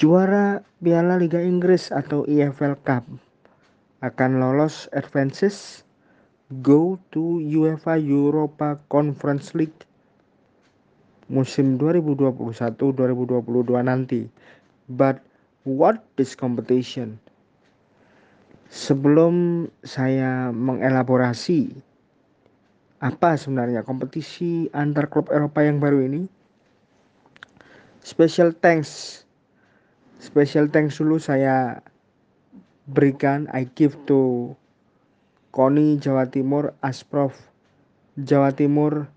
Juara Piala Liga Inggris atau EFL Cup akan lolos advances go to UEFA Europa Conference League musim 2021-2022 nanti. But what is competition? Sebelum saya mengelaborasi apa sebenarnya kompetisi antar klub Eropa yang baru ini, special thanks special thanks dulu saya berikan I give to Koni Jawa Timur Asprof Jawa Timur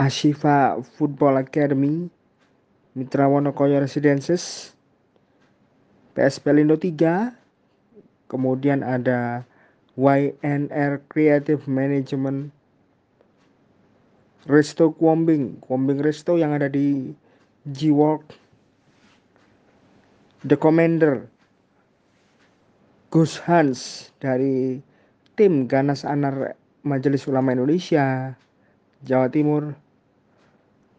Ashifa Football Academy Mitra Wonokoyo Residences PSP Lindo 3 kemudian ada YNR Creative Management Resto Kuombing Kuombing Resto yang ada di G-Work The Commander Gus Hans dari tim Ganas Anar Majelis Ulama Indonesia Jawa Timur.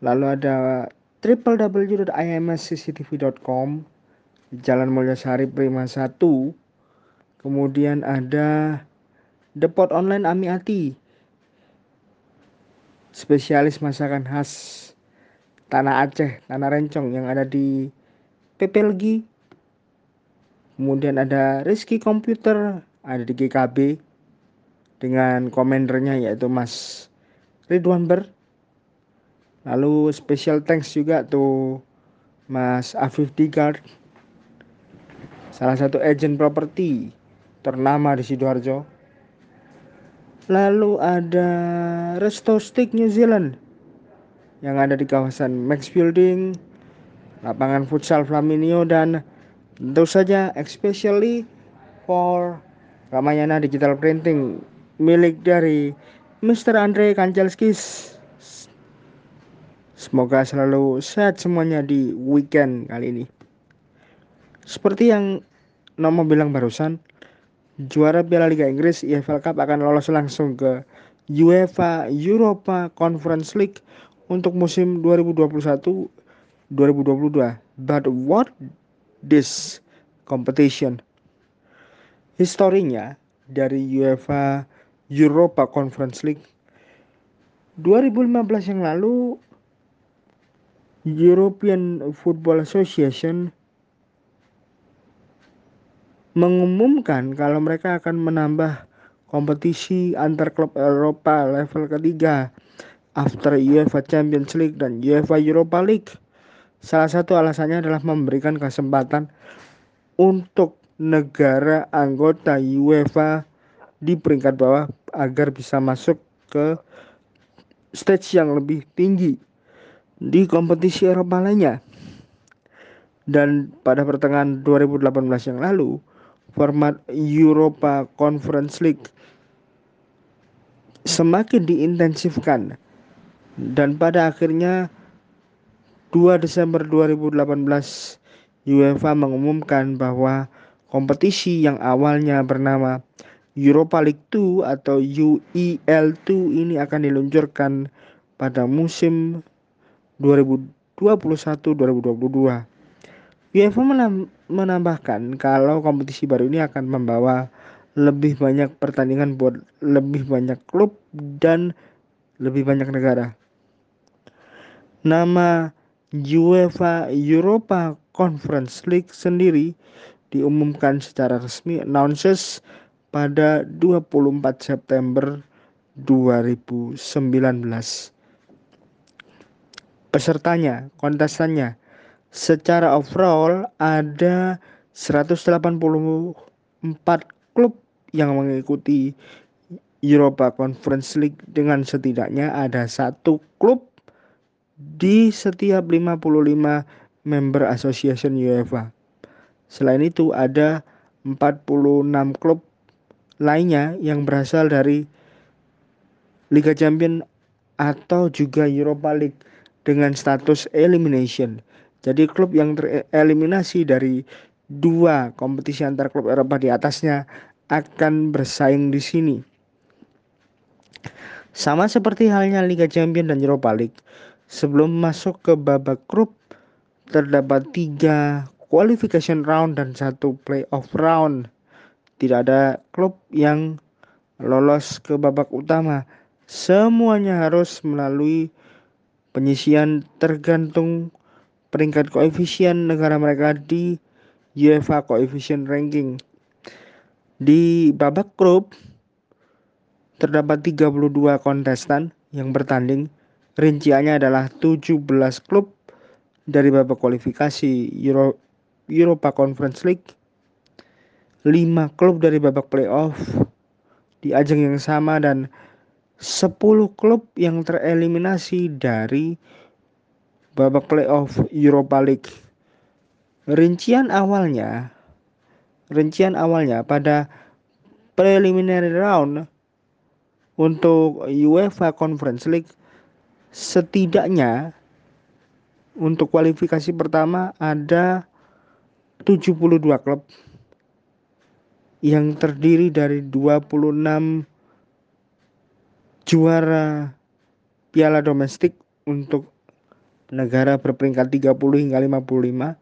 Lalu ada www.imscctv.com Jalan Mulyasari Prima 1 kemudian ada Depot Online Amiati spesialis masakan khas Tanah Aceh, Tanah Rencong yang ada di PPLG Kemudian ada Rizky Komputer, ada di GKB dengan komendernya yaitu Mas Ridwan Ber. Lalu special thanks juga tuh Mas Afif Digard, salah satu agent properti ternama di Sidoarjo. Lalu ada Resto Stick New Zealand yang ada di kawasan Max Building, lapangan futsal Flaminio dan Tentu saja especially for Ramayana Digital Printing milik dari Mr. Andre Kancelskis. Semoga selalu sehat semuanya di weekend kali ini. Seperti yang Nomo bilang barusan, juara Piala Liga Inggris EFL Cup akan lolos langsung ke UEFA Europa Conference League untuk musim 2021-2022. But what this competition. Historinya dari UEFA Europa Conference League 2015 yang lalu European Football Association mengumumkan kalau mereka akan menambah kompetisi antar klub Eropa level ketiga after UEFA Champions League dan UEFA Europa League. Salah satu alasannya adalah memberikan kesempatan untuk negara anggota UEFA di peringkat bawah agar bisa masuk ke stage yang lebih tinggi di kompetisi Eropa lainnya. Dan pada pertengahan 2018 yang lalu, format Europa Conference League semakin diintensifkan dan pada akhirnya 2 Desember 2018 UEFA mengumumkan bahwa kompetisi yang awalnya bernama Europa League 2 atau UEL2 ini akan diluncurkan pada musim 2021-2022. UEFA menambahkan kalau kompetisi baru ini akan membawa lebih banyak pertandingan buat lebih banyak klub dan lebih banyak negara. Nama UEFA Europa Conference League sendiri diumumkan secara resmi announces pada 24 September 2019. Pesertanya, kontestannya, secara overall ada 184 klub yang mengikuti Europa Conference League dengan setidaknya ada satu klub di setiap 55 member Association UEFA. Selain itu ada 46 klub lainnya yang berasal dari Liga Champion atau juga Europa League dengan status elimination. Jadi klub yang tereliminasi dari dua kompetisi antar klub Eropa di atasnya akan bersaing di sini. Sama seperti halnya Liga Champion dan Europa League, Sebelum masuk ke babak grup, terdapat tiga qualification round dan satu playoff round. Tidak ada klub yang lolos ke babak utama. Semuanya harus melalui penyisian tergantung peringkat koefisien negara mereka di UEFA Coefficient Ranking. Di babak grup terdapat 32 kontestan yang bertanding. Rinciannya adalah 17 klub dari babak kualifikasi Euro, Europa Conference League, 5 klub dari babak playoff di ajang yang sama dan 10 klub yang tereliminasi dari babak playoff Europa League. Rincian awalnya rincian awalnya pada preliminary round untuk UEFA Conference League setidaknya untuk kualifikasi pertama ada 72 klub yang terdiri dari 26 juara piala domestik untuk negara berperingkat 30 hingga 55.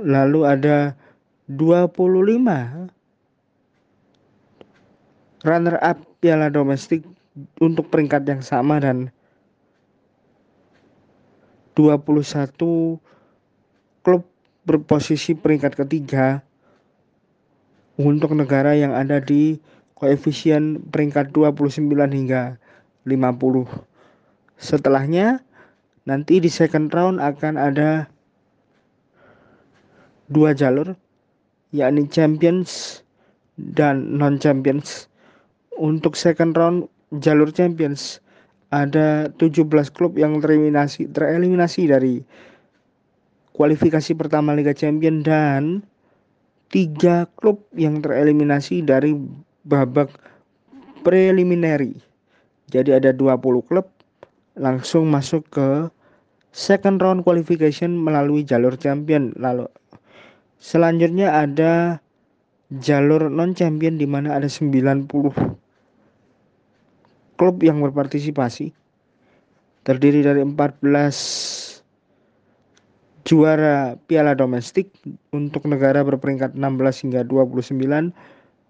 Lalu ada 25 runner up piala domestik untuk peringkat yang sama dan 21 klub berposisi peringkat ketiga untuk negara yang ada di koefisien peringkat 29 hingga 50. Setelahnya nanti di second round akan ada dua jalur yakni champions dan non champions. Untuk second round jalur champions ada 17 klub yang tereliminasi tereliminasi dari kualifikasi pertama Liga Champion dan tiga klub yang tereliminasi dari babak preliminary. Jadi ada 20 klub langsung masuk ke second round qualification melalui jalur champion. Lalu selanjutnya ada jalur non champion di mana ada 90 klub yang berpartisipasi. Terdiri dari 14 juara piala domestik untuk negara berperingkat 16 hingga 29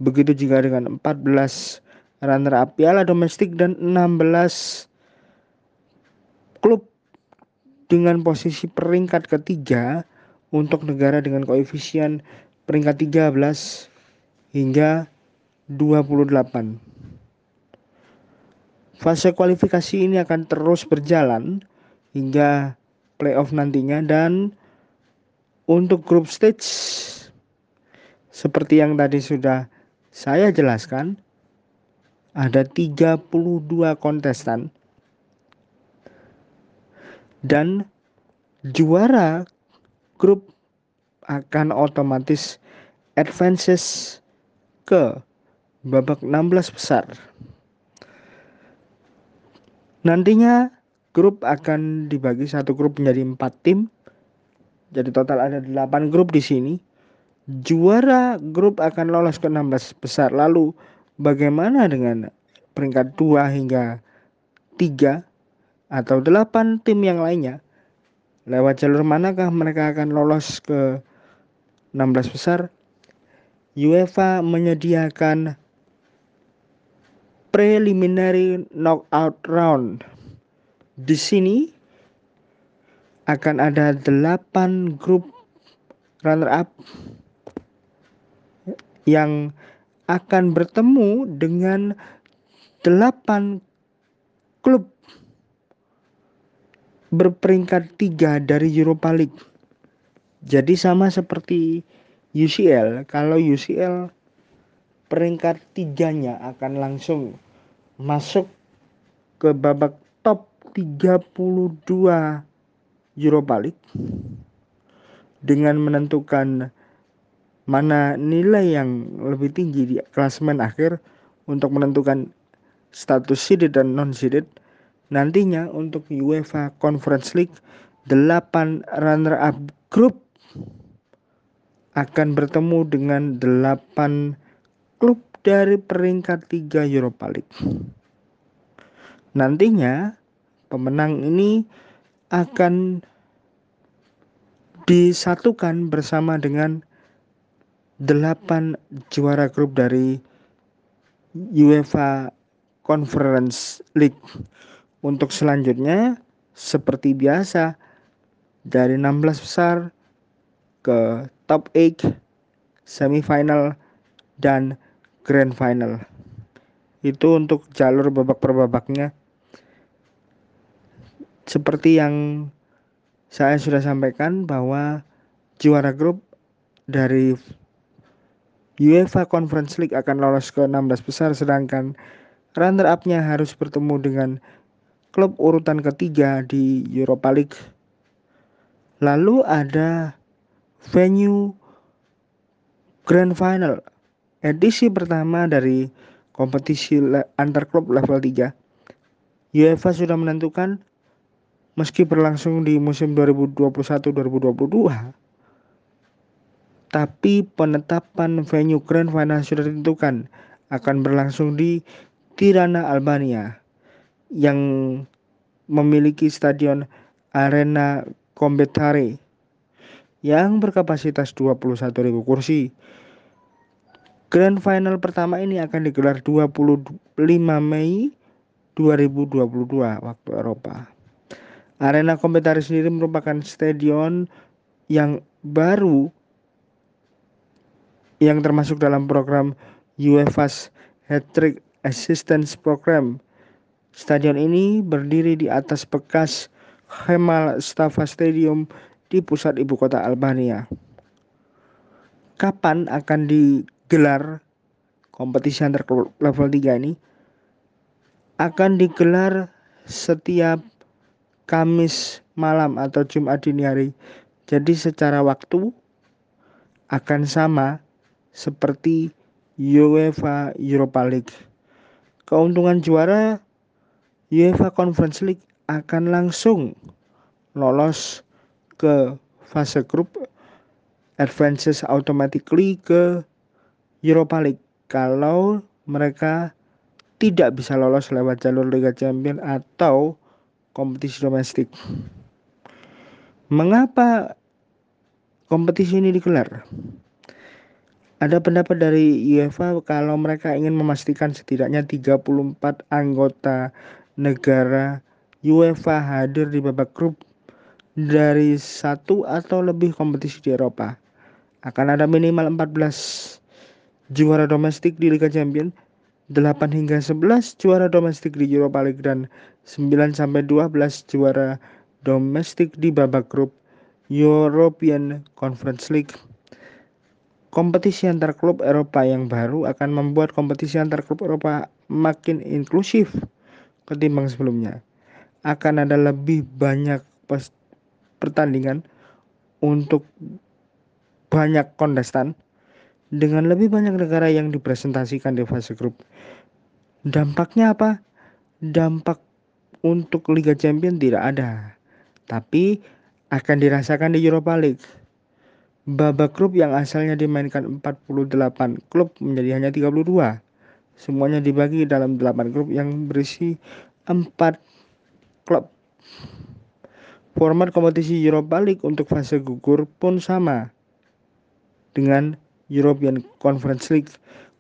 Begitu juga dengan 14 runner up piala domestik dan 16 klub dengan posisi peringkat ketiga untuk negara dengan koefisien peringkat 13 hingga 28. Fase kualifikasi ini akan terus berjalan hingga playoff nantinya dan untuk group stage seperti yang tadi sudah saya jelaskan ada 32 kontestan dan juara grup akan otomatis advances ke babak 16 besar. Nantinya grup akan dibagi satu grup menjadi empat tim. Jadi total ada 8 grup di sini juara grup akan lolos ke 16 besar. Lalu bagaimana dengan peringkat 2 hingga 3 atau 8 tim yang lainnya? Lewat jalur manakah mereka akan lolos ke 16 besar? UEFA menyediakan preliminary knockout round. Di sini akan ada 8 grup runner up yang akan bertemu dengan delapan klub berperingkat tiga dari Europa League. Jadi sama seperti UCL, kalau UCL peringkat tiganya akan langsung masuk ke babak top 32 Europa League dengan menentukan mana nilai yang lebih tinggi di klasemen akhir untuk menentukan status seeded dan non seeded nantinya untuk UEFA Conference League 8 runner up group akan bertemu dengan 8 klub dari peringkat 3 Europa League. Nantinya pemenang ini akan disatukan bersama dengan delapan juara grup dari UEFA Conference League. Untuk selanjutnya seperti biasa dari 16 besar ke top 8, semifinal dan grand final. Itu untuk jalur babak per babaknya. Seperti yang saya sudah sampaikan bahwa juara grup dari UEFA Conference League akan lolos ke 16 besar sedangkan runner up-nya harus bertemu dengan klub urutan ketiga di Europa League. Lalu ada venue Grand Final edisi pertama dari kompetisi antar klub level 3. UEFA sudah menentukan meski berlangsung di musim 2021-2022 tapi penetapan venue Grand Final sudah ditentukan akan berlangsung di Tirana, Albania yang memiliki stadion Arena Kombetare yang berkapasitas 21.000 kursi. Grand Final pertama ini akan digelar 25 Mei 2022 waktu Eropa. Arena Kombetare sendiri merupakan stadion yang baru yang termasuk dalam program UEFA's Hat-Trick Assistance Program Stadion ini berdiri di atas bekas Kemal Stafa Stadium di pusat ibu kota Albania. Kapan akan digelar kompetisi antar level 3 ini? Akan digelar setiap Kamis malam atau Jumat dini hari. Jadi secara waktu akan sama seperti UEFA Europa League. Keuntungan juara UEFA Conference League akan langsung lolos ke fase grup advances automatically ke Europa League kalau mereka tidak bisa lolos lewat jalur Liga Champions atau kompetisi domestik. Mengapa kompetisi ini digelar? Ada pendapat dari UEFA kalau mereka ingin memastikan setidaknya 34 anggota negara UEFA hadir di babak grup dari satu atau lebih kompetisi di Eropa. Akan ada minimal 14 juara domestik di Liga Champions, 8 hingga 11 juara domestik di Europa League dan 9 sampai 12 juara domestik di babak grup European Conference League. Kompetisi antar klub Eropa yang baru akan membuat kompetisi antar klub Eropa makin inklusif ketimbang sebelumnya. Akan ada lebih banyak pertandingan untuk banyak kontestan dengan lebih banyak negara yang dipresentasikan di fase grup. Dampaknya apa? Dampak untuk Liga Champions tidak ada, tapi akan dirasakan di Europa League. Babak grup yang asalnya dimainkan 48 klub menjadi hanya 32 Semuanya dibagi dalam 8 grup yang berisi 4 klub. Format kompetisi Europa League untuk fase gugur pun sama dengan European Conference League.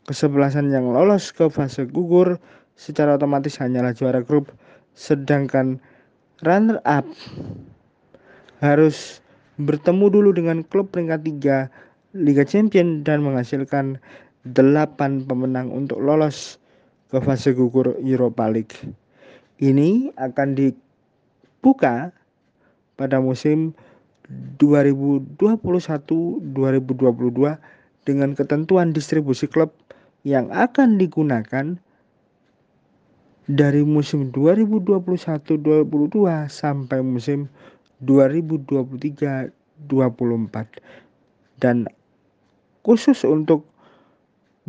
Kesebelasan yang lolos ke fase gugur secara otomatis hanyalah juara grup, sedangkan runner up harus bertemu dulu dengan klub peringkat 3 Liga Champion dan menghasilkan delapan pemenang untuk lolos ke fase gugur Europa League. Ini akan dibuka pada musim 2021-2022 dengan ketentuan distribusi klub yang akan digunakan dari musim 2021-2022 sampai musim 2023-2024 dan khusus untuk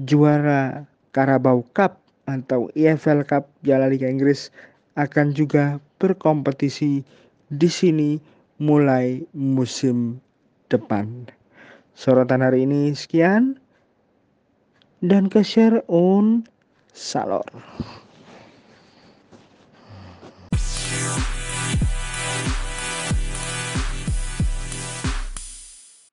juara Carabao Cup atau EFL Cup Piala Liga Inggris akan juga berkompetisi di sini mulai musim depan. Sorotan hari ini sekian dan ke share on salor.